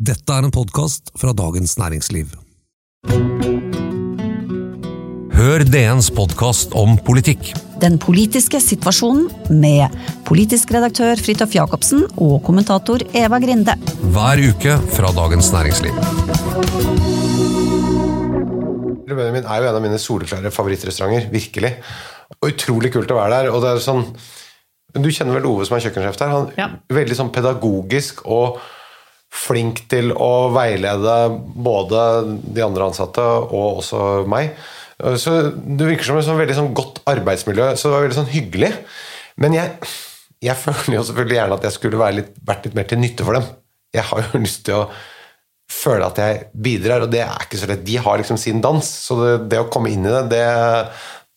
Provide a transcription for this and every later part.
Dette er en podkast fra Dagens Næringsliv. Hør DNs podkast om politikk. Den politiske situasjonen med politisk redaktør Fridtjof Jacobsen og kommentator Eva Grinde. Hver uke fra Dagens Næringsliv. Benjamin er jo en av mine soleklare favorittrestauranter, virkelig. Og utrolig kult å være der. og det er sånn Du kjenner vel Ove som er kjøkkensjef der? Han Ja. Veldig sånn pedagogisk og flink til å veilede både de andre ansatte og også meg. Så Det virker som et sånn veldig sånn godt arbeidsmiljø, så det var veldig sånn hyggelig. Men jeg, jeg føler jo selvfølgelig gjerne at jeg skulle litt, vært litt mer til nytte for dem. Jeg har jo lyst til å føle at jeg bidrar, og det er ikke så lett. De har liksom sin dans, så det, det å komme inn i det, det,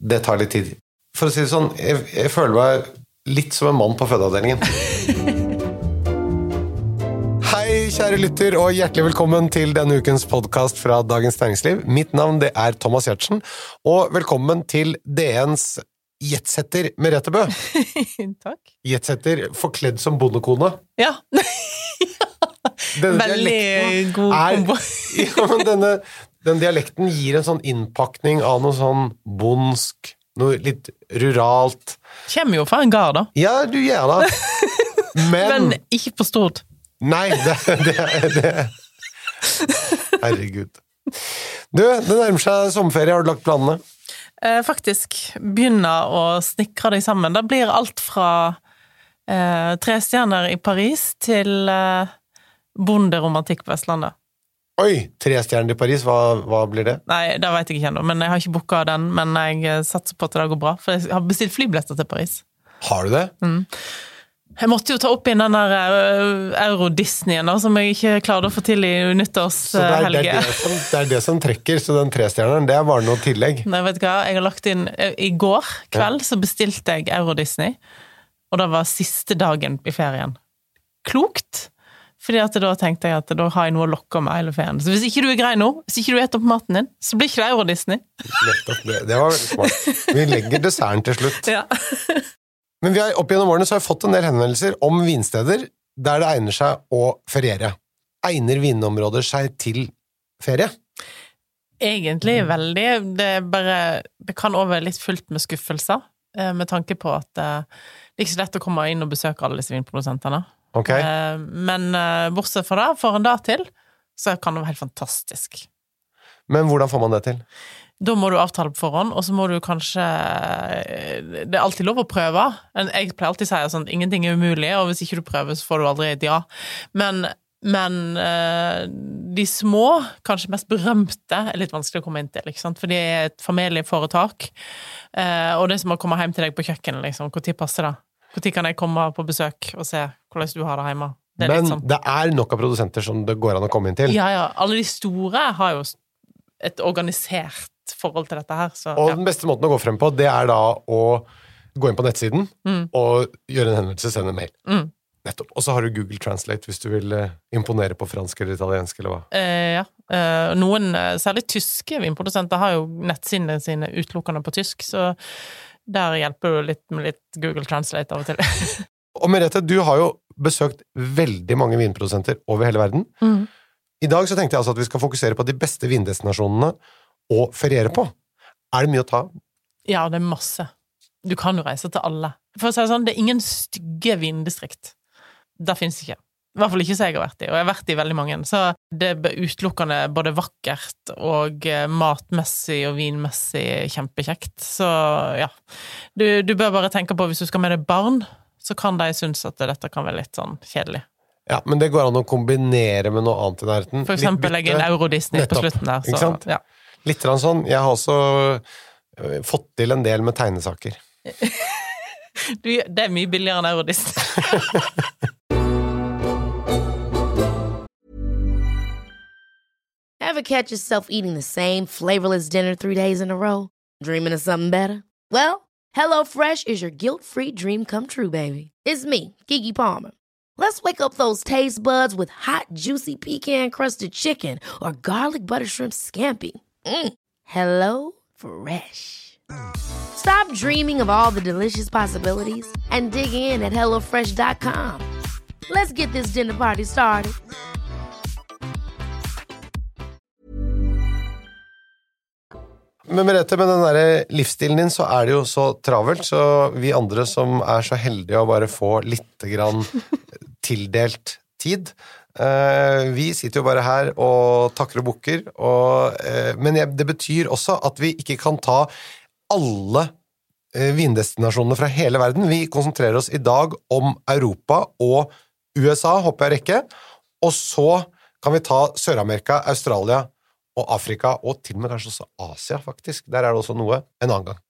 det tar litt tid. For å si det sånn, jeg, jeg føler meg litt som en mann på fødeavdelingen. Kjære lytter, og hjertelig velkommen til denne ukens podkast fra Dagens Næringsliv. Mitt navn det er Thomas Giertsen, og velkommen til DNs jetsetter Merete Bø. Takk. Jetsetter forkledd som bondekone. Ja. Denne Veldig god kombo. ja, men denne, den dialekten gir en sånn innpakning av noe sånn bondsk, noe litt ruralt. Kjem jo fra en gard, da. Ja, du gjør det. Men, Men ikke på Stord. Nei, det, det, det Herregud. Du, det nærmer seg sommerferie. Har du lagt planene? Eh, faktisk begynner å snikre deg sammen. Det blir alt fra eh, tre stjerner i Paris til eh, bonderomantikk på Vestlandet. Oi! Tre stjerner i Paris, hva, hva blir det? Nei, det vet jeg ikke ennå, men jeg har ikke booka den. Men jeg satser på at det går bra, for jeg har bestilt flybilletter til Paris. Har du det? Jeg måtte jo ta opp inn den der eh, Euro-Disneyen som jeg ikke klarte å få til i nyttårshelge. det er, det, som, det er det som trekker, så den trestjerneren, det er bare noe tillegg. Nei, vet du hva, jeg har lagt inn eh, I går kveld så bestilte jeg Euro-Disney, og det var siste dagen i ferien. Klokt! Fordi at da tenkte jeg at da har jeg noe å lokke med hele ferien. Så hvis ikke du er grei nå, hvis ikke du spiser opp maten din, så blir ikke det Euro-Disney. Nettopp det. Det var veldig smart. Vi legger desserten til slutt. Ja. Men vi har, opp gjennom årene så har vi fått en del henvendelser om vinsteder der det egner seg å feriere. Egner vinområder seg til ferie? Egentlig veldig. Det er bare Det kan òg være litt fullt med skuffelser, eh, med tanke på at eh, det er ikke så lett å komme inn og besøke alle disse vinprodusentene. Ok? Eh, Men bortsett fra det, får en det til, så kan det være helt fantastisk. Men hvordan får man det til? Da må du avtale på forhånd, og så må du kanskje Det er alltid lov å prøve. Jeg pleier alltid å si sånn ingenting er umulig, og hvis ikke du prøver, så får du aldri et ja. Men, men eh, de små, kanskje mest berømte, er litt vanskelig å komme inn til, for de er et familieforetak. Eh, og det er som å komme hjem til deg på kjøkkenet, liksom. Når passer det? Når kan jeg komme på besøk og se hvordan du har det hjemme? Det Men sånn. det er nok av produsenter som det går an å komme inn til. Ja, ja. Alle de store har jo et organisert forhold til dette her, så Og ja. den beste måten å gå frem på, det er da å gå inn på nettsiden Mm. og gjøre en henvendelse, sende en mail. Mm. Nettopp. Og så har du Google Translate hvis du vil eh, imponere på fransk eller italiensk eller hva. Eh, ja. Eh, noen, eh, særlig tyske vinprodusenter, har jo nettsidene sine utelukkende på tysk, så der hjelper du litt med litt Google Translate av og til. Og Merete, du har jo besøkt veldig mange vinprodusenter over hele verden. Mm. I dag så tenkte jeg altså at vi skal fokusere på de beste vindestinasjonene å feriere på. Er det mye å ta? Ja, det er masse. Du kan jo reise til alle. For å si det sånn, det er ingen stygge vindistrikt. Det fins ikke. I hvert fall ikke som jeg har vært i, og jeg har vært i veldig mange. Så det er utelukkende både vakkert og eh, matmessig og vinmessig kjempekjekt. Så ja. Du, du bør bare tenke på, hvis du skal med deg barn, så kan de synes at dette kan være litt sånn kjedelig. Ja, men det går an å kombinere med noe annet i nærheten. For eksempel legge inn. Euro-Disney på slutten der. Så, ja. Litt sånn. Jeg har også øh, fått til en del med tegnesaker. Du, det er mye billigere enn Euro-Disney. Ever catch yourself eating the same flavorless dinner three days in a row? Dreaming of something better? Well, HelloFresh is your guilt-free dream come true, baby. It's me, Kiki Palmer. Let's wake up those taste buds with hot, juicy pecan-crusted chicken or garlic butter shrimp scampi. Mm. Hello Fresh. Stop dreaming of all the delicious possibilities and dig in at HelloFresh.com. Let's get this dinner party started. Men Merete, med den der livsstilen din så er det jo så travelt, så vi andre som er så heldige å bare få lite grann tildelt tid vi sitter jo bare her og takker og bukker, eh, men det betyr også at vi ikke kan ta alle eh, vindestinasjonene fra hele verden. Vi konsentrerer oss i dag om Europa og USA, håper jeg rekke, og så kan vi ta Sør-Amerika, Australia og Afrika, og til og med kanskje også Asia, faktisk. Der er det også noe en annen gang.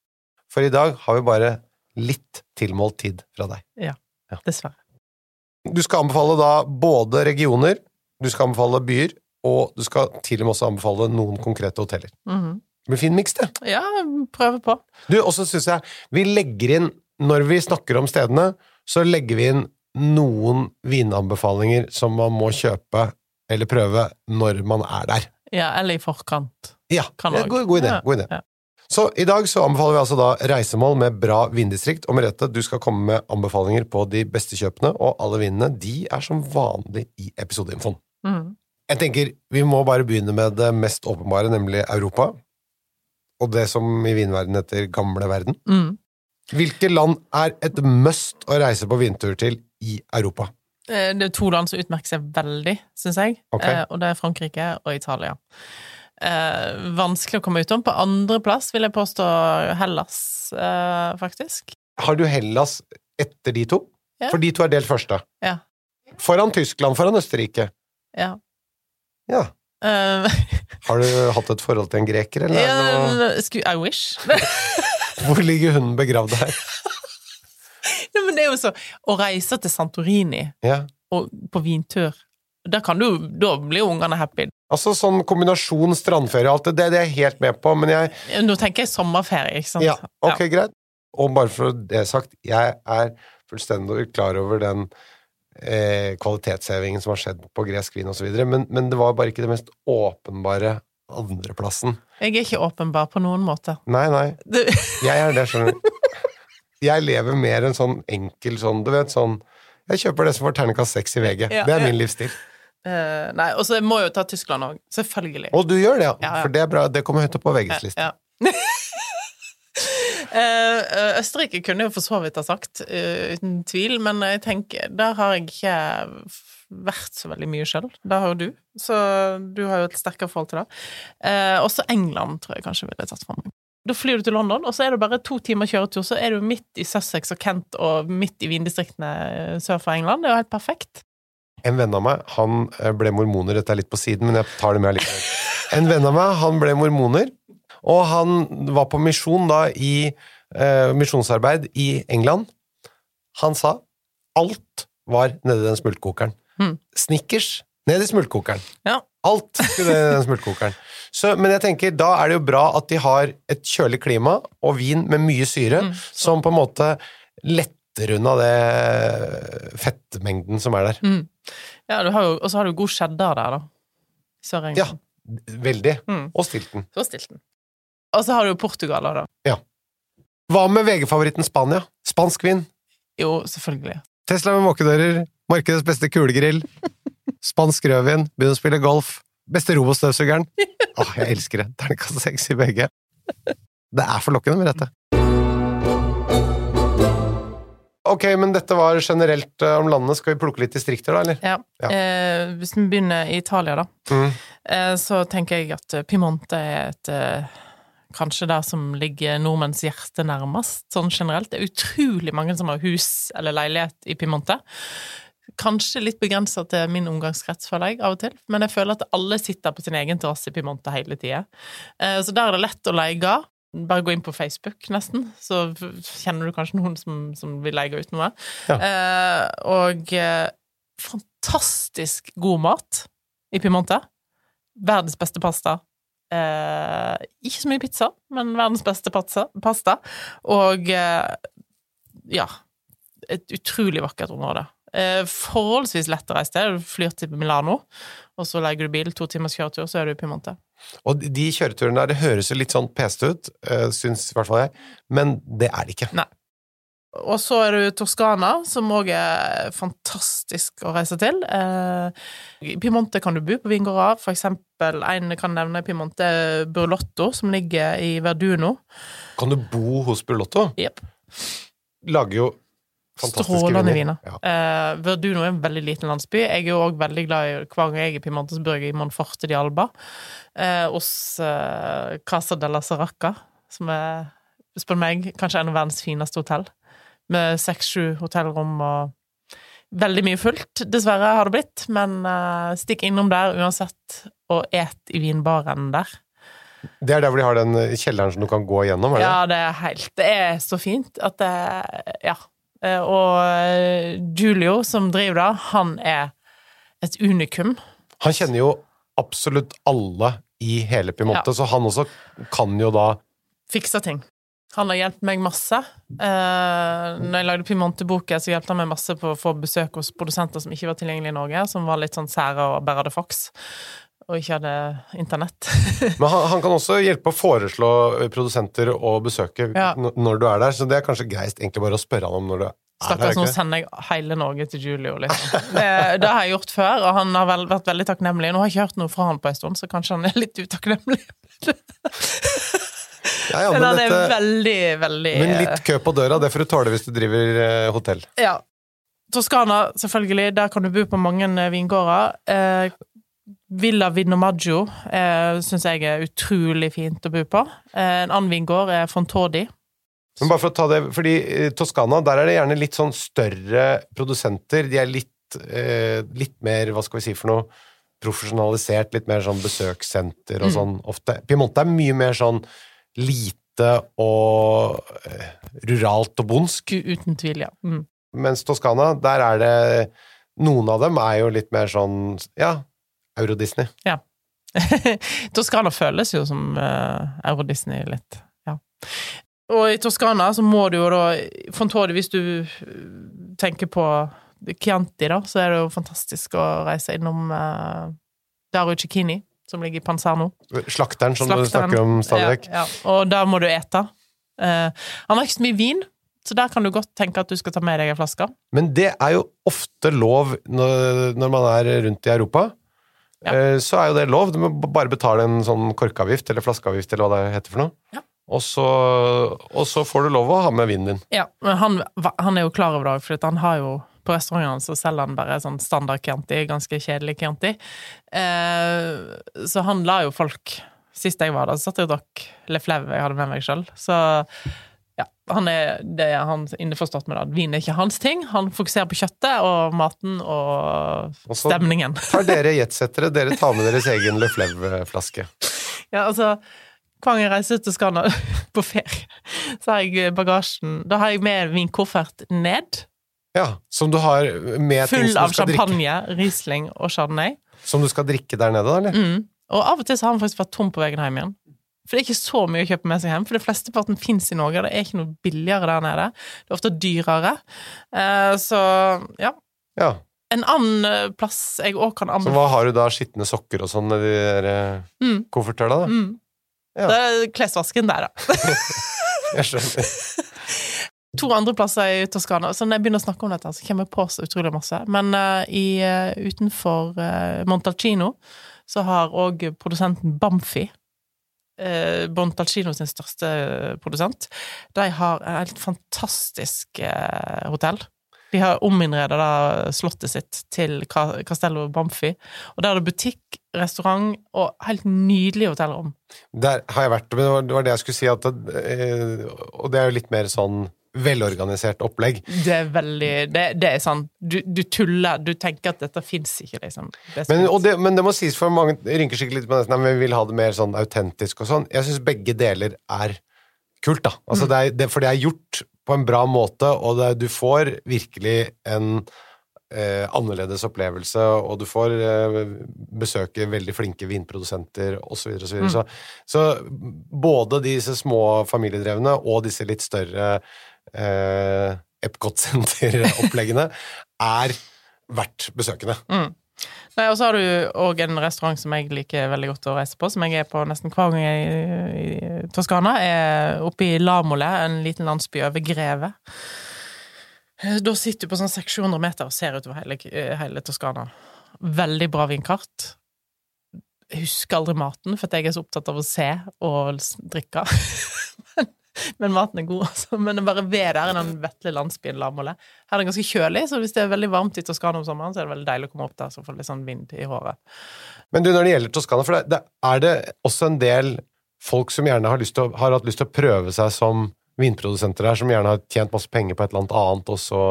For i dag har vi bare litt tilmålt tid fra deg. Ja, dessverre. Du skal anbefale da både regioner, du skal anbefale byer, og du skal til og med også anbefale noen konkrete hoteller. Mhm. Det blir fin miks, det. Ja, prøver på. Du, og så syns jeg vi legger inn, når vi snakker om stedene, så legger vi inn noen vinanbefalinger som man må kjøpe eller prøve når man er der. Ja, eller i forkant. Ja, god, god idé. Ja, God idé. ja. Så i dag så anbefaler vi altså da reisemål med bra vindistrikt. Og Merete, du skal komme med anbefalinger på de beste kjøpene, og alle vinene de er som vanlig i episodeinfoen. Mm. Jeg tenker vi må bare begynne med det mest åpenbare, nemlig Europa. Og det som i vinverden heter gamle verden. Mm. Hvilke land er et must å reise på vintur til i Europa? Eh, Det er to land som utmerker seg veldig, syns jeg, Ok. eh, og det er Frankrike og Italia. Eh, vanskelig å komme utom. På andreplass vil jeg påstå Hellas, eh, faktisk. Har du Hellas etter de to? Ja. For de to er delt første. Ja. Foran Tyskland, foran Østerrike. Ja. Ja. Eh, Har du hatt et forhold til en greker, eller? er noe- I wish. Hvor ligger hunden begravd her? ja, men det er jo så Å reise til Santorini Ja. og på vintur da, kan du, da blir jo ungene happy. Altså sånn kombinasjon strandferie og alt det, det er jeg helt med på, men jeg Nå tenker jeg sommerferie, ikke sant? Ja, ok, greit. Og bare for det sagt, jeg er fullstendig klar over den eh, kvalitetshevingen som har skjedd på gresk vin osv., men, men det var bare ikke det mest åpenbare andreplassen. Jeg er ikke åpenbar på noen måte. Nei, nei. Du... Jeg er det, skjønner du. Jeg lever mer en sånn enkel sånn, du vet, sånn Jeg kjøper det som får terningkast seks i VG. Ja, det er ja. min livsstil. Eh, nei, og så må jeg jo ta Tyskland òg. Selvfølgelig. Og du gjør det, ja. Ja, ja. For det er bra. Det kommer høyt opp på VGs liste. Ja. Eh, Østerrike kunne jeg jo for så vidt ha sagt, uh, uten tvil, men jeg tenker, der har jeg ikke vært så veldig mye sjøl. Det har jo du, så du har jo et sterkere forhold til det. Uh, også England tror jeg kanskje ville tatt fra meg. Da flyr du til London, og så er det bare to timer kjøretur, så er du midt i Sussex og Kent og midt i vindistriktene sør for England. Det er jo helt perfekt. En venn av meg, han eh, ble mormoner, dette er litt på siden, men jeg tar det med likevel. En venn av meg, han ble mormoner, og han var på misjon da i eh, misjonsarbeid i England. Han sa alt var nedi den smultkokeren. Hmm. Snickers ned i smultkokeren. Ja. Alt skulle ned i den smultkokeren. Så, men jeg tenker, da er det jo bra at de har et kjølig klima og vin med mye syre, Mm, som på en måte letter unna det fettmengden som er der. Mm. Ja, og så har du god cheddar der, da. I Sør-England. Veldig. Mm. Og stilten. Og stilten. Og så har du jo Portugal, da. Ja. Hva med VG-favoritten Spania? Spansk vin. Jo, selvfølgelig. Tesla med måkedører. Markedets beste kulegrill. Spansk rødvin. Begynner å spille golf. Beste robotstøvsugeren. Åh, jeg elsker det. Terningkast seks i begge. Det er forlokkende med dette. Ok, men dette var generelt eh, om landet. Skal vi plukke litt distrikter, da, eller? Ja. Ja. Eh, hvis vi begynner i Italia, da, Mm. eh, så tenker jeg at Pimonte Piemonte er et eh, Kanskje der som ligger nordmenns hjerte nærmest, sånn generelt. Det er utrolig mange som har hus eller leilighet i Piemonte. Kanskje litt begrensa til min omgangskrets, føler jeg, av og til. Men jeg føler at alle sitter på sin egen terrasse i Piemonte hele tida. Eh, så der er det lett å leie. Bare gå inn på Facebook, nesten, så kjenner du kanskje noen som, som vil leie ut noe. Ja. Eh, og eh, fantastisk god mat i Piemonte. Verdens beste pasta. Eh, ikke så mye pizza, men verdens beste pasta. Og eh, ja Et utrolig vakkert område. Eh, forholdsvis lett å reise til. Du flyr til Milano, og så legger du bil, to timers kjøretur, så er du i Piemonte. Og de- kjøreturene der, det høres jo litt sånn peste ut, uh, syns i hvert fall jeg, men det er det ikke. Nei. Og så er du Toskana, som òg er fantastisk å reise til. Eh, I Piemonte kan du bo på vingårder. For eksempel en kan nevne i Piemonte, Burlotto, som ligger i Verduno. Kan du bo hos Burlotto? Jepp. Lager jo Strålende viner. Ja. Eh, Verduno er en veldig liten landsby. Jeg er jo òg veldig glad i hver gang jeg er i Piemonte, så bor jeg i Monforte di Alba. Eh, hos eh, Casa della Saracca, som er, spør meg, kanskje en av verdens fineste hotell. Med seks-sju hotellrom og veldig mye fullt, dessverre, har det blitt. Men eh, stikk innom der uansett, og et i vinbaren der. Det er der hvor de har den kjelleren som du kan gå gjennom? Er det? Ja, det er helt Det er så fint at det Ja. Eh, Og eh, Julio, som driver det, han er et unikum. Han kjenner jo absolutt alle i hele Piemonte, Ja. så han også kan jo da Fikse ting. Han har hjulpet meg masse. Eh, når jeg lagde Piemonte-boka, så hjalp han meg masse på å få besøk hos produsenter som ikke var tilgjengelige i Norge, som var litt sånn sære og bare hadde Fox, og ikke hadde internett. Men han, han kan også hjelpe å foreslå produsenter å besøke Ja. når du er der, så det er kanskje greist egentlig bare å spørre han om når du er. Stakkars, nå sender jeg hele Norge til Julio, liksom. Det, det har jeg gjort før, og han har vel, vært veldig takknemlig. Nå har jeg ikke hørt noe fra han på en stund, så kanskje han er litt utakknemlig. Ja, ja, Men han er dette, veldig, veldig men litt kø på døra, det får du tåle hvis du driver eh, hotell. Ja. Toskana, selvfølgelig. Der kan du bo på mange eh, vingårder. Eh, Villa Vinomaggio eh, syns jeg er utrolig fint å bo på. Eh, en annen vingård er Fontodi. Men bare for å ta det, fordi i Toskana, der er det gjerne litt sånn større produsenter. De er litt, eh, litt mer, hva skal vi si for noe, profesjonalisert, litt mer sånn besøkssenter og Mm. sånn ofte. Piemonte er mye mer sånn lite og eh, ruralt og bondsk. Uten tvil, ja. Mm. Mens Toskana, der er det Noen av dem er jo litt mer sånn, ja, Euro-Disney. Toskana føles jo som uh, Euro-Disney litt, ja. Og i Toskana så må du jo da Fontodi, hvis du eh, tenker på Chianti, da, så er det jo fantastisk å reise innom uh, Daru Cicchini, som ligger i Panzerno. Slakteren som du snakker om stadig vekk. Ja, ja. Og der må du ete. Uh, han har ikke så mye vin, så der kan du godt tenke at du skal ta med deg en flaske. Men det er jo ofte lov når, når man er rundt i Europa. Ja. Eh, Så er jo det lov. Du må bare betale en sånn korkavgift eller flaskeavgift eller hva det heter for noe. Ja. Og, så, og så får du lov å ha med vinen din. Ja, men han, han er jo klar over det, for han har jo på restaurantene så selger han bare sånn standard Chianti, ganske kjedelig Chianti. Eh, så han la jo folk Sist jeg var der, så satt jeg og drakk Le Fleuve jeg hadde med meg sjøl. Så han er, det er han innforstått med at Vin er ikke hans ting. Han fokuserer på kjøttet og maten og Og så stemningen. tar dere jetsettere, dere tar med deres egen Le Fleuve-flaske. Ja, altså Hver gang jeg reiser til Skana på ferie, så har jeg bagasjen Da har jeg med min koffert ned, Ja, som du har med ting full som av du, skal drikke, champagne, Riesling og Chardonnay. som du skal drikke der nede, da, eller? Mm. Og av og til så har han faktisk vært tom på veien hjem igjen. For det er ikke så mye å kjøpe med seg hjem, for det flesteparten fins i Norge. Det er ikke noe billigere der nede. Det er ofte dyrere. Eh, så ja. Ja. En annen eh, plass jeg òg kan Så hva har du da? Skitne sokker og sånn i de der eh, Mm. koffertene, da? mm. Ja. Det er klesvasken der, da. Jeg skjønner. to andre plasser i Toskana. Så når jeg begynner å snakke om dette, så kommer jeg på så utrolig masse. Men uh, i, utenfor uh, Montalcino så har òg produsenten Bamfi uh, Bontalcino sin største eh, produsent. De har et fantastisk eh, hotell. De har ominnreda slottet sitt til Castello Bamfi. Og der er det butikk, restaurant og helt nydelige hotellrom. Der har jeg vært, men det var- det jeg skulle si, at eh, og det er jo litt mer sånn velorganisert opplegg. Det er veldig Det, det er sånn du, du tuller. Du tenker at dette fins ikke, liksom. Det er Men, og det, men det må sies, for mange rynker sikkert litt på nesen, men vi vil ha det mer sånn autentisk og sånn. Jeg syns begge deler er kult, da. Altså, det er, det, for det er gjort på en bra måte, og det, du får virkelig en eh, annerledes opplevelse, og du får eh, besøke veldig flinke vinprodusenter osv. Så, videre, så, så både disse små familiedrevne og disse litt større eh, Epcot-senter-oppleggene er verdt besøkende. Nei, og så har du òg en restaurant som jeg liker veldig godt å reise på, som jeg er på nesten hver gang jeg er i, i Toskana, er oppe i Lamole, en liten landsby over Greve. Eh, Da sitter du på sånn 600-700 meter og ser utover hele, eh, hele Toskana. Veldig bra vindkart. Jeg husker aldri maten, for jeg er så opptatt av å se og drikke. men, maten er god, altså. Men det bare ved der i den vesle landsbyen Lamålet. Her er det ganske kjølig, så hvis det er veldig varmt i Toskana om sommeren, så er det veldig deilig å komme opp der, så får litt sånn vind i håret. Men du, når det gjelder Toskana, for det, det, er det også en del folk som gjerne har, lyst til å, har hatt lyst til å prøve seg som vinprodusenter her, som gjerne har tjent masse penger på et eller annet annet, og så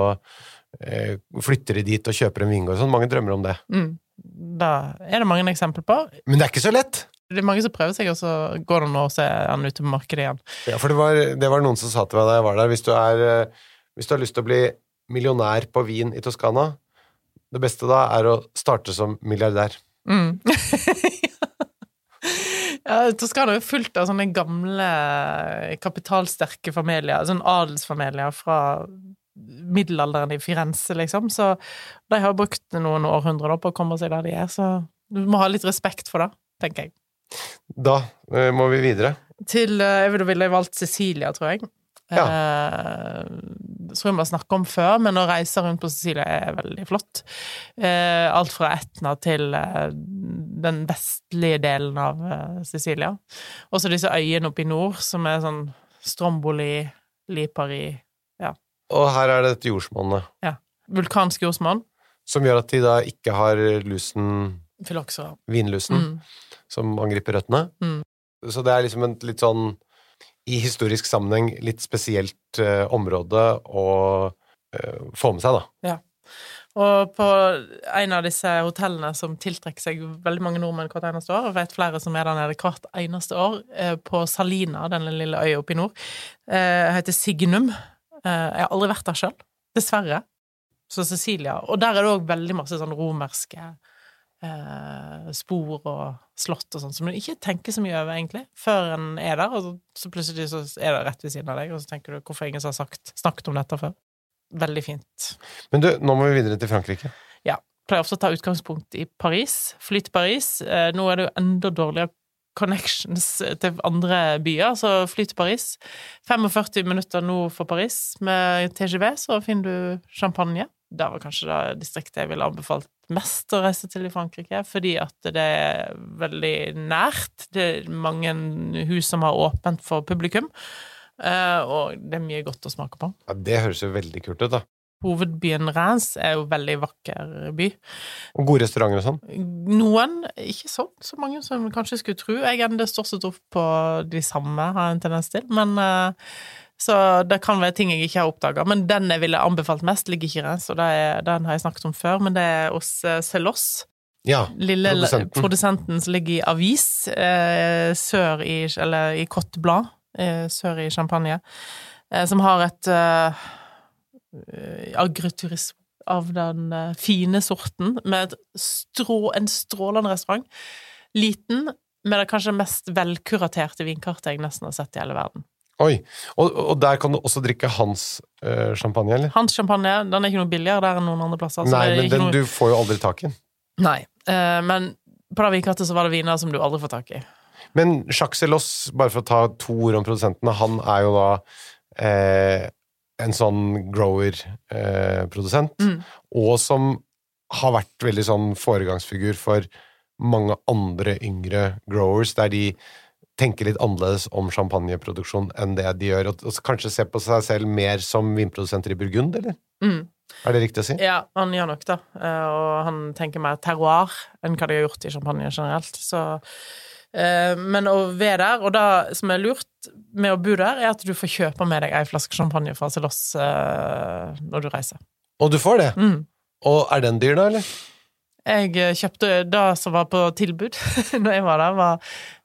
eh, flytter de dit og kjøper en vingård og sånn. Mange drømmer om det. Mm. Da er det mange eksempler på. Men det er ikke så lett! Det er mange som prøver seg, og så går det og ser se han ute på markedet igjen. Ja, for det var, det var noen som sa til meg da jeg var der, hvis du, er, eh, hvis du har lyst til å bli millionær på vin i Toskana, det beste da er å starte som milliardær. Mm. ja, Toskana er jo fullt av sånne gamle, kapitalsterke familier, sånn adelsfamilier fra middelalderen i Firenze, liksom. Så de har brukt noen århundrer på å komme seg der de er, så du må ha litt respekt for det, tenker jeg. Da eh, må vi videre. Til eh, Jeg ville valgt Cecilia, tror jeg. Ja. Eh, tror jeg vi har snakket om før, men å reise rundt på Sicilia er veldig flott. Eh, alt fra Etna til eh, den vestlige delen av eh, Sicilia. Også disse øyene oppe i nord, som er sånn Stromboli, Lipari Og her er det dette jordsmonnet, Vulkansk jordsmonn. som gjør at de da ikke har lusen, Filoxera. vinlusen, Mm. som angriper røttene. Mm. Så det er liksom en litt sånn, i historisk sammenheng, litt spesielt uh, område å uh, få med seg, da. Ja. Og på en av disse hotellene som tiltrekker seg veldig mange nordmenn hvert eneste år, og vet flere som er der nede hvert eneste år, eh, på Salina, denne lille øya oppe i nord, eh, heter Signum. Eh, Jeg har aldri vært der sjøl, dessverre. Så Cecilia. Og der er det òg veldig masse sånn romerske eh, spor og slott og sånn, som du ikke tenker så mye over, egentlig, før en er der, og så, plutselig så er det rett ved siden av deg, og så tenker du hvorfor ingen har sagt, snakket om dette før? Veldig fint. Men du, nå må vi videre til Frankrike. Ja. pleier ofte å ta utgangspunkt i Paris. Fly til Paris. Eh, nå er det jo enda dårligere connections til andre byer, så fly til Paris. 45 minutter nord for Paris. Med TGV så finner du champagne. Det var kanskje det distriktet jeg ville anbefalt mest å reise til i Frankrike, fordi at det er veldig nært. Det er mange hus som har åpent for publikum, eh, og det er mye godt å smake på. Ja, Det høres jo veldig kult ut, da. Hovedbyen Reims er jo veldig vakker by. Og gode restauranter og sånn. Noen, ikke så, så mange som kanskje skulle tro. Jeg ender stort sett opp på de samme, har jeg en tendens til. Men eh, Så det kan være ting jeg ikke har oppdaga. Men den jeg ville anbefalt mest, ligger ikke i Så og den har jeg snakket om før. Men det er hos eh, Celos. Ja. Lille Produsenten. produsenten. som ligger i Avis, eh, sør i Eller i Cotte Blanc, eh, sør i Champagne, eh, som har et eh, agriturisme av den eh, fine sorten, med strå, en strålende restaurant. Liten, med det kanskje mest velkuraterte vinkartet jeg nesten har sett i hele verden. Oi. Og, og der kan du også drikke hans eh, champagne, eller? Hans champagne den er ikke noe billigere der enn noen andre plasser. Nei, men den, noe... du får jo aldri tak i den. Nei, uh, men på det vinkartet så var det viner som du aldri får tak i. Men Jacques Celos, bare for å ta to ord om produsentene, han er jo da eh, en sånn grower-produsent, Mm. og som har vært veldig sånn foregangsfigur for mange andre yngre growers, der de tenker litt annerledes om champagneproduksjon enn det de gjør, og, og kanskje ser på seg selv mer som vinprodusenter i Burgund, eller? Mm. Er det riktig å si? Ja, han gjør nok det. Eh, Og han tenker mer terroir enn hva de har gjort i champagne generelt. Så, eh, men å være der, og det som er lurt med å bo der, er at du får kjøpe med deg ei flaske champagne fra Celos eh, når du reiser. Og du får det? Mm. Og er den dyr, da, eller? Jeg eh, kjøpte det som var på tilbud når jeg var der, var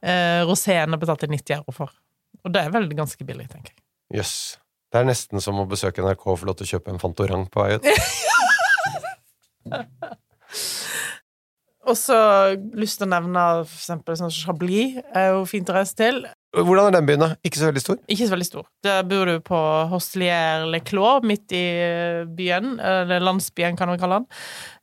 eh, roséen jeg betalte 90 euro for. Og det er vel ganske billig, tenker jeg. Jøss. Det er nesten som å besøke NRK og få lov til å kjøpe en Fantorang på vei ut. Og så lyst til å nevne for eksempel sånn Chablis er jo fint å reise til. Hvordan er den byen, da? Ikke så veldig stor? Ikke så veldig stor. Der bor du på Hostelier Le Clos, midt i byen. Eller landsbyen, kan vi kalle den.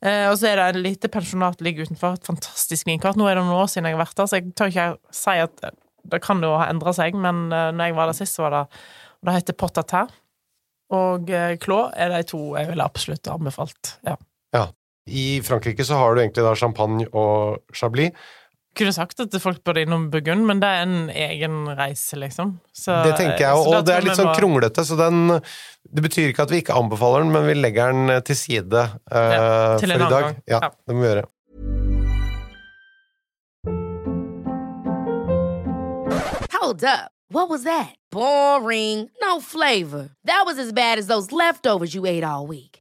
Eh, og så er det et lite pensjonat som ligger utenfor. Et fantastisk vinkart. Nå er det noen år siden jeg har vært der, så jeg tør ikke si at det kan jo ha endra seg, men eh, når jeg var der sist, så var det Og det heter Potatin. og eh, Clos er de to jeg ville absolutt anbefalt. Ja. I Frankrike så har du egentlig da champagne og chablis. Kunne sagt at folk burde innom Burgund, men det er en egen reise, liksom. Så, Det tenker jeg, så og det er litt sånn må- kronglete, så den Det betyr ikke at vi ikke anbefaler den, men vi legger den til side uh, Ja, til for i dag. gang. Ja, Ja. det må vi gjøre. Hold up. What was that? Boring. No flavor. That was as bad as those leftovers you ate all week.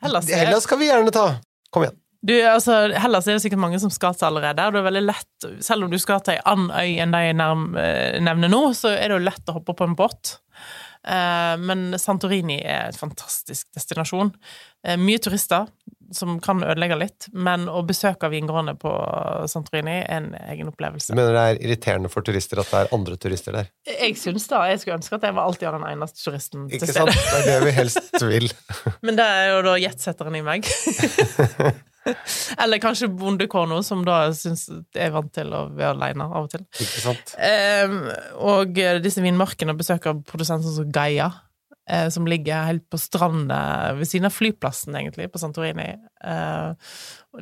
Hellas er, Hellas skal vi gjerne ta. Kom igjen. du, altså, Hellas er det sikkert mange som skal til allerede. og det er veldig lett, Selv om du skal til ei annen øy enn de jeg eh, nevner nå, så er det jo lett å hoppe på en båt. Eh, men Santorini er en fantastisk destinasjon. Eh, mye turister, som kan ødelegge litt, men å besøke vingårdene på Santorini er en egen opplevelse. Du mener det er irriterende for turister at det er andre turister der? Jeg syns da, jeg skulle ønske at jeg var alltid den eneste turisten til Ikke sant? Det er det vi helst vil. Men det er jo da jetsetteren i meg. Eller kanskje bondekona, som da syns er vant til å være aleine av og til. Ikke sant? Um, og disse vinmarkene besøker produsenter som Gaia, som ligger helt på stranda ved siden av flyplassen, egentlig, på Santorini. Eh,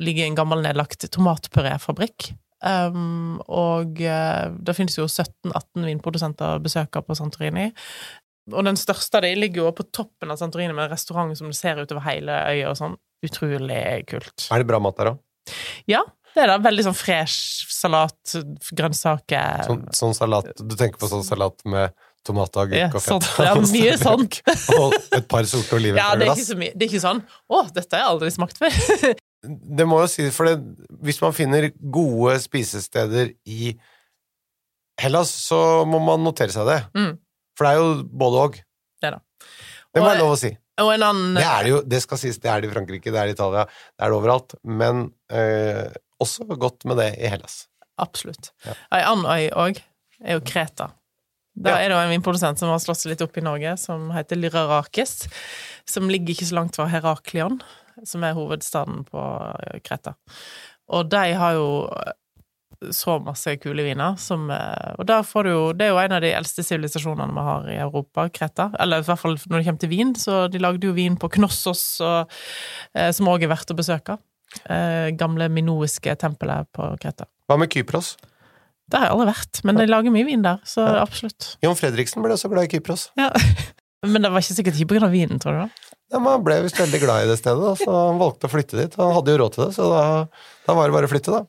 ligger i en gammel nedlagt tomatpuréfabrikk. Um, og eh, det finnes jo 17-18 vinprodusenter og besøke på Santorini. Og den største av dem ligger jo på toppen av Santorini med en restaurant som du ser utover hele øya og sånn. Utrolig kult. Er det bra mat der da? Ja, det er da veldig sånn fresh salat, grønnsaker Sånn, sånn salat Du tenker på sånn salat med tomat og agurk og fett? Ja, mye sånn. og et par sorte oliver Ja, det er så Det er ikke sånn 'Å, dette har jeg aldri smakt før'. Det må jo si, for det, hvis man finner gode spisesteder i Hellas, så må man notere seg det. Mm. For det er jo både og. Det da. Det må jeg være lov å si. Og en annen Det er det jo, det skal sies, det er det i Frankrike, det er det i Italia, det er det overalt. Men eh, også godt med det i Hellas. Absolutt. Ja. Ei annen øy òg er jo Kreta. Da Ja. er det jo en vinprodusent som har slått seg litt opp i Norge, som heter Lyrarakis. Som ligger ikke så langt fra Heraklion, som er hovedstaden på eh, Kreta. Og de har jo så masse kule viner som eh, Og der får du jo Det er jo en av de eldste sivilisasjonene vi har i Europa, Kreta. Eller i hvert fall når det kommer til vin, så de lagde jo vin på Knossos, og, eh, som òg er verdt å besøke. Eh, gamle minoiske tempelet på Kreta. Hva med Kypros? Det har jeg aldri vært, men de lager mye vin der, så absolutt. Jon Fredriksen ble også glad i Kypros. Ja. Men det var ikke sikkert ikke på av vinen, tror du? da? Ja, men han ble visst veldig glad i det stedet, da, så han valgte å flytte dit. Han hadde jo råd til det, så da, da var det bare å flytte, da.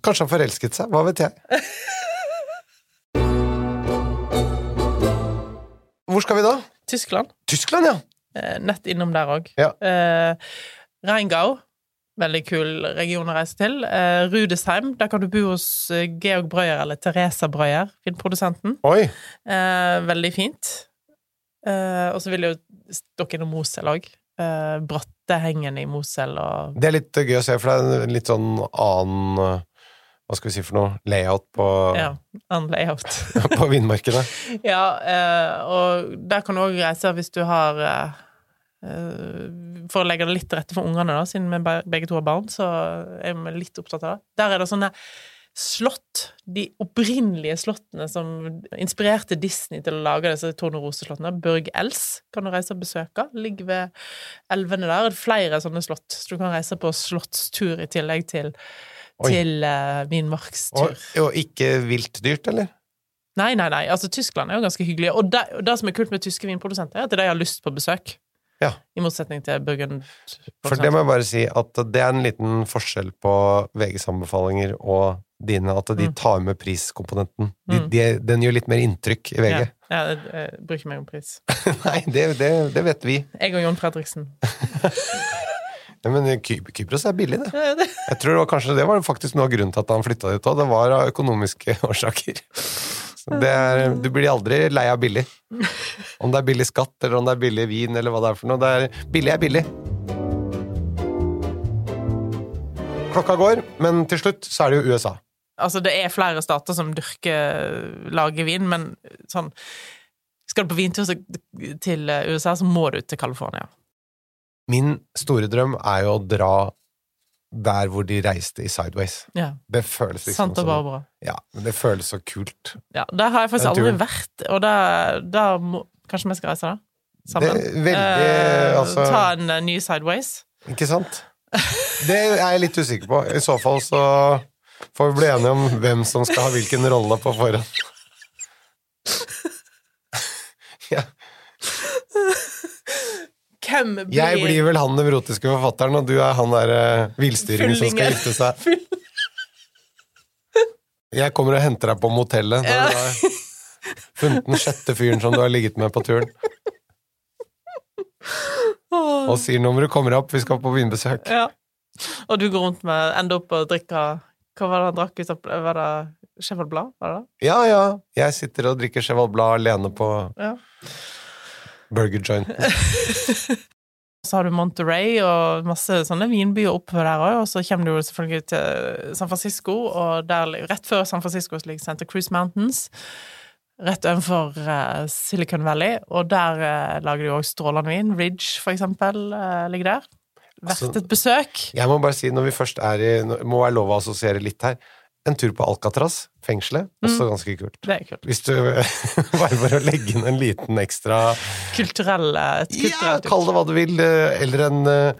Kanskje han forelsket seg, hva vet jeg. Hvor skal vi da? Tyskland. Tyskland, ja! Eh, nett innom der òg. Ja. Eh, Rheingau. Veldig kul region å reise til. Eh, Rudesheim. Der kan du bo hos eh, Georg Brøyer, eller Teresa Brøyer, filmprodusenten. Oi! Eh, veldig fint. Eh, og så vil jo dere innom Mosel òg. Eh, Brattehengen i Mosel og Det er litt gøy å se, for det er en litt sånn annen eh, Hva skal vi si for noe? Layout på, Ja, annen layout. på vindmarkene. Ja, eh, og der kan du òg reise hvis du har For å legge det litt til rette for ungene, da, siden vi begge to har barn, så er vi litt opptatt av det. Der er det sånne slott, de opprinnelige slottene som inspirerte Disney til å lage disse torneroseslottene. Børg Els kan du reise og besøke. Ligger ved elvene der. Det er flere sånne slott, så du kan reise på slottstur i tillegg til, Oi. til uh, vinmarkstur. Og, og ikke vilt dyrt, eller? Nei, nei, nei. Altså, Tyskland er jo ganske hyggelig. Og det, og det som er kult med tyske vinprodusenter, er at de har lyst på besøk. Ja. I motsetning til Burgund. For det må jeg bare si at det er en liten forskjell på VGs anbefalinger og dine, at de Mm. tar med priskomponenten. De, Mm. de, den gjør litt mer inntrykk i VG. Ja, ja, jeg, jeg bryr ikke meg om pris. Nei, det, det, det vet vi. Jeg og Jon Fredriksen. Ja, men Ky Kypros er billig, det. Det- Jeg tror det var, kanskje det var faktisk noe av grunnen til at han flytta dit òg. Det var av økonomiske årsaker. Er, du blir aldri lei av billig. Om det er billig skatt, eller om det er billig vin, eller hva det er for noe. Det er, billig er billig. Klokka går, men til slutt så er det jo USA. Altså, det er flere stater som dyrker lager vin, men sånn Skal du på vintur til USA, så må du til California. Min store drøm er jo å dra der hvor de reiste i Sideways. Ja. Det føles liksom Santa som Barbara. Ja, men det føles så kult. Ja, der har jeg faktisk aldri vært, og da, da må Kanskje vi skal reise, da? Sammen? Veldig, Eh, altså- Ta en uh, ny Sideways. Ikke sant? Det er jeg litt usikker på. I så fall så får vi bli enige om hvem som skal ha hvilken rolle på forhånd. Ja. Hvem blir Jeg blir vel han nevrotiske forfatteren, og du er han der uh, villstyringen som skal gifte seg. Jeg kommer og henter deg på motellet Ja. du har funnet den sjette fyren som du har ligget med på turen, og sier nummeret kommer opp, vi skal på vinbesøk'. Ja. Og du går rundt med Ender opp og drikker Hva var det han drakk Var det Cheval Blad? Var det det? Ja, ja. Jeg sitter og drikker Cheval Blad alene på Ja. Burger Joint. Så har du Monterey og masse sånne vinbyer oppe der òg, og så kommer du jo selvfølgelig til San Francisco, og der, rett før San Francisco ligger Santa Cruz Mountains. Rett overfor eh, Silicon Valley, og der eh, lager de òg strålende vin. Ridge, for eksempel, eh, ligger der. Altså- et besøk. Jeg må bare si, når vi først er i Må være lov å assosiere litt her. En tur på Alcatraz, fengselet, også ganske kult. Det er kult. Hvis du Bare for å legge inn en liten ekstra Kulturell Ja, kall det hva du vil. eh, Eller en eh,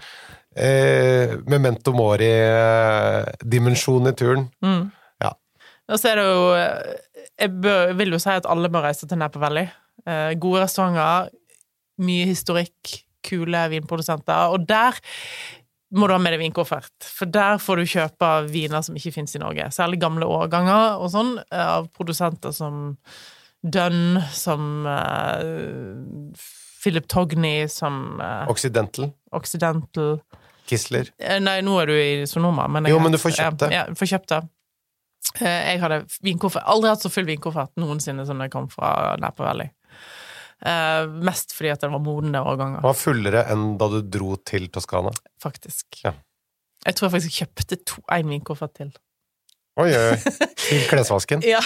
eh, memento mori-dimensjon i turen. Mm. Ja. Og så er det jo Jeg bør, vil jo si at alle må reise til Napa Valley. Eh, gode restauranter, mye historikk, kule vinprodusenter. Og der må du ha med deg vinkoffert, for der får du kjøpe viner som ikke finnes i Norge. Særlig gamle årganger og sånn, eh, av produsenter som Dunn, som uh, Philip Togny, som uh, Occidental. Occidental Kisler. Nei, nå er du i Sonoma, men Jo, men du får kjøpt det. Ja, får kjøpt det. Jeg hadde vinkoffert. Aldri hatt så full vinkoffert noensinne som da jeg kom fra Napa Valley. Eh, mest fordi at den var modne Den årganger, var fullere enn da du dro til Toskana. faktisk. Ja. Jeg tror jeg faktisk kjøpte to, én vinkoffert til. Oi, oi. Til klesvasken. Ja.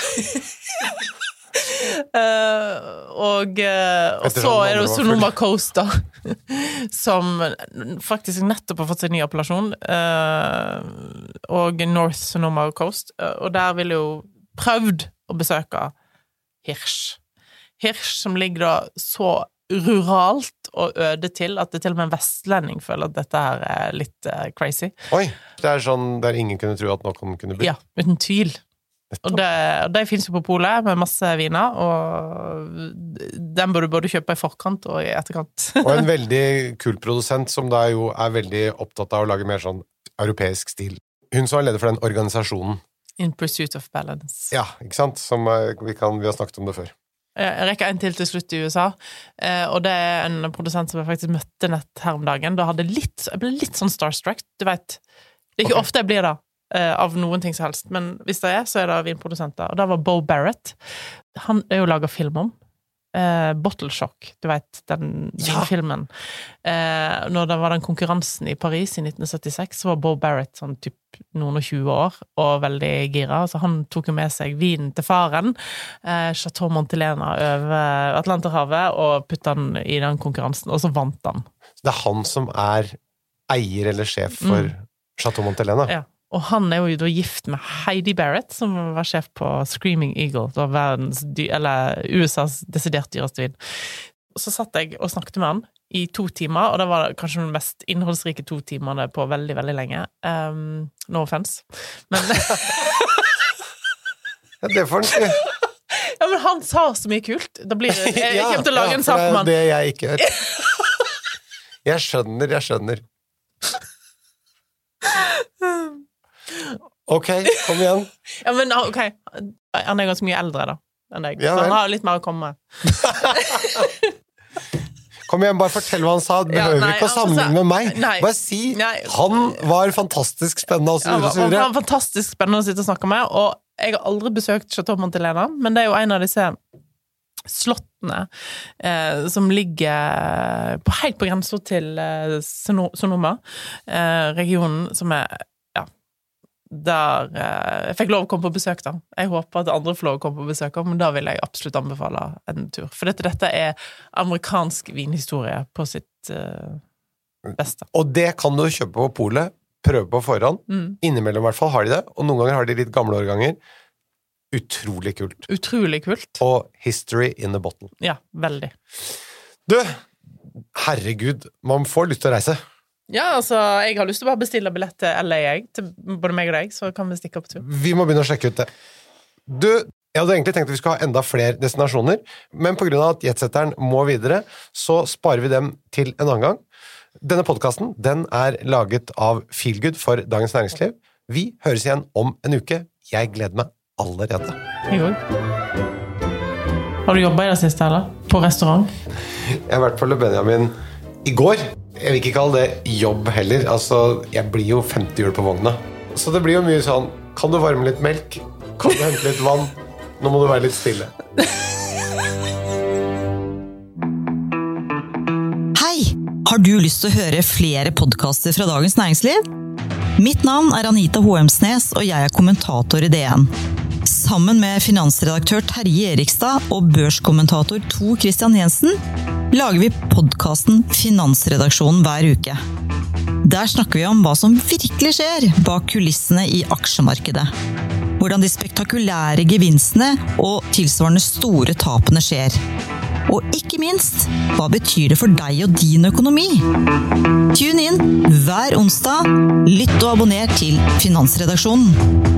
Uh, og, uh, og så er det jo. Sonoma Coast, da. Som faktisk nettopp har fått seg ny appellasjon. uh, og North Sonoma Coast. og der ville jeg jo prøvd å besøke Hirsch. Hirsch som ligger da så ruralt og øde til at det til og med en vestlending føler at dette her er litt uh, crazy. Oi! Det er sånn der ingen kunne tro at noen kunne bli. Ja, uten tvil. Og det, og det finnes jo på polet med masse viner, og den bør du både kjøpe i forkant og i etterkant. Og en veldig kul produsent som da jo er veldig opptatt av å lage mer sånn europeisk stil. Hun som er leder for den organisasjonen. In pursuit of balance. Ja, ikke sant? Som eh, vi, kan, vi har snakket om det før. Jeg rekker en til til slutt i USA, eh, og det er en produsent som jeg faktisk møtte nett her om dagen. Da hadde litt, jeg ble litt sånn starstruck, du veit. Det er ikke okay. ofte jeg blir det, eh, av noen ting som helst, men hvis det er, så er det vinprodusenter. Og det var Bo Barrett. Han er jo laga film om. Eh, Bottle Shock, du vet, den Ja. filmen. Uh, når det var den konkurransen i Paris i 1976, så var Bo Barrett sånn typ noen og tjue år og veldig gira. Så han tok jo med seg vinen til faren, uh, Chateau Montelena over Atlanterhavet, og putta den i den konkurransen, og så vant han. Det er han som er eier eller sjef for Chateau Montelena. Ja. Og han er jo da gift med Heidi Barrett, som var sjef på Screaming Eagle. da verdens eller USAs desidert dyreste vin. Så satt jeg og snakket med han i to timer, og det var kanskje de mest innholdsrike to timene på veldig, veldig lenge. Um, no offence. Men Ja, det får si. Ja, men han sa så mye kult. Da blir det, jeg kommer til å lage ja, en med han det er det jeg ikke gjør. Jeg skjønner, jeg skjønner. Ok, kom igjen. Ja, men ok, han er ganske mye eldre da enn deg, Ja så han har litt mer å komme med. Kom igjen, bare fortell hva han sa. Du Ja, behøver nei, ikke å altså, sammenligne med meg. nei. Bare si Nei. han var fantastisk spennende og så han var fantastisk spennende å sitte og snakke med, og jeg har aldri besøkt Chateau Montelena, men det er jo en av disse slottene eh, som ligger på, helt på grensa til eh, Sonoma, eh, regionen som er ja, der eh, Jeg fikk lov å komme på besøk, da. Jeg håper at andre får lov å komme på besøk, men da vil jeg absolutt anbefale en tur. For dette, dette er amerikansk vinhistorie på sitt eh, beste. Og det kan du kjøpe på polet. Prøve på forhånd. Mm. Innimellom i hvert fall har de det, og noen ganger har de litt gamle årganger. Utrolig kult. Utrolig kult. Og history in the bottle. Ja, veldig. Du, herregud, man får lyst til å reise. Ja, altså, jeg har lyst til å bare bestille billett til LA, jeg. Til både meg og deg, så kan vi stikke opp tur. Vi må begynne å sjekke ut det. Du, jeg hadde egentlig tenkt at vi skulle ha enda flere destinasjoner, men pga. at jetsetteren må videre, så sparer vi dem til en annen gang. Denne podkasten den er laget av Feelgood for Dagens Næringsliv. Vi høres igjen om en uke. Jeg gleder meg allerede. Jeg òg. Har du jobba i det siste, eller? På restaurant? Jeg har vært på Le Benjamin i går. Jeg vil ikke kalle det jobb heller. Altså, jeg blir jo femte hjul på vogna. Så det blir jo mye sånn Kan du varme litt melk? Kan du hente litt vann? Nå må du være litt stille. Hei! Har du lyst til å høre flere podkaster fra Dagens Næringsliv? Mitt navn er Anita Hoemsnes, og jeg er kommentator i DN. Sammen med finansredaktør Terje Erikstad og børskommentator To Christian Jensen lager vi podkasten Finansredaksjonen hver uke. Der snakker vi om hva som virkelig skjer bak kulissene i aksjemarkedet. Hvordan de spektakulære gevinstene og tilsvarende store tapene skjer. Og ikke minst, hva betyr det for deg og din økonomi? Tune inn hver onsdag. Lytt og abonner til Finansredaksjonen.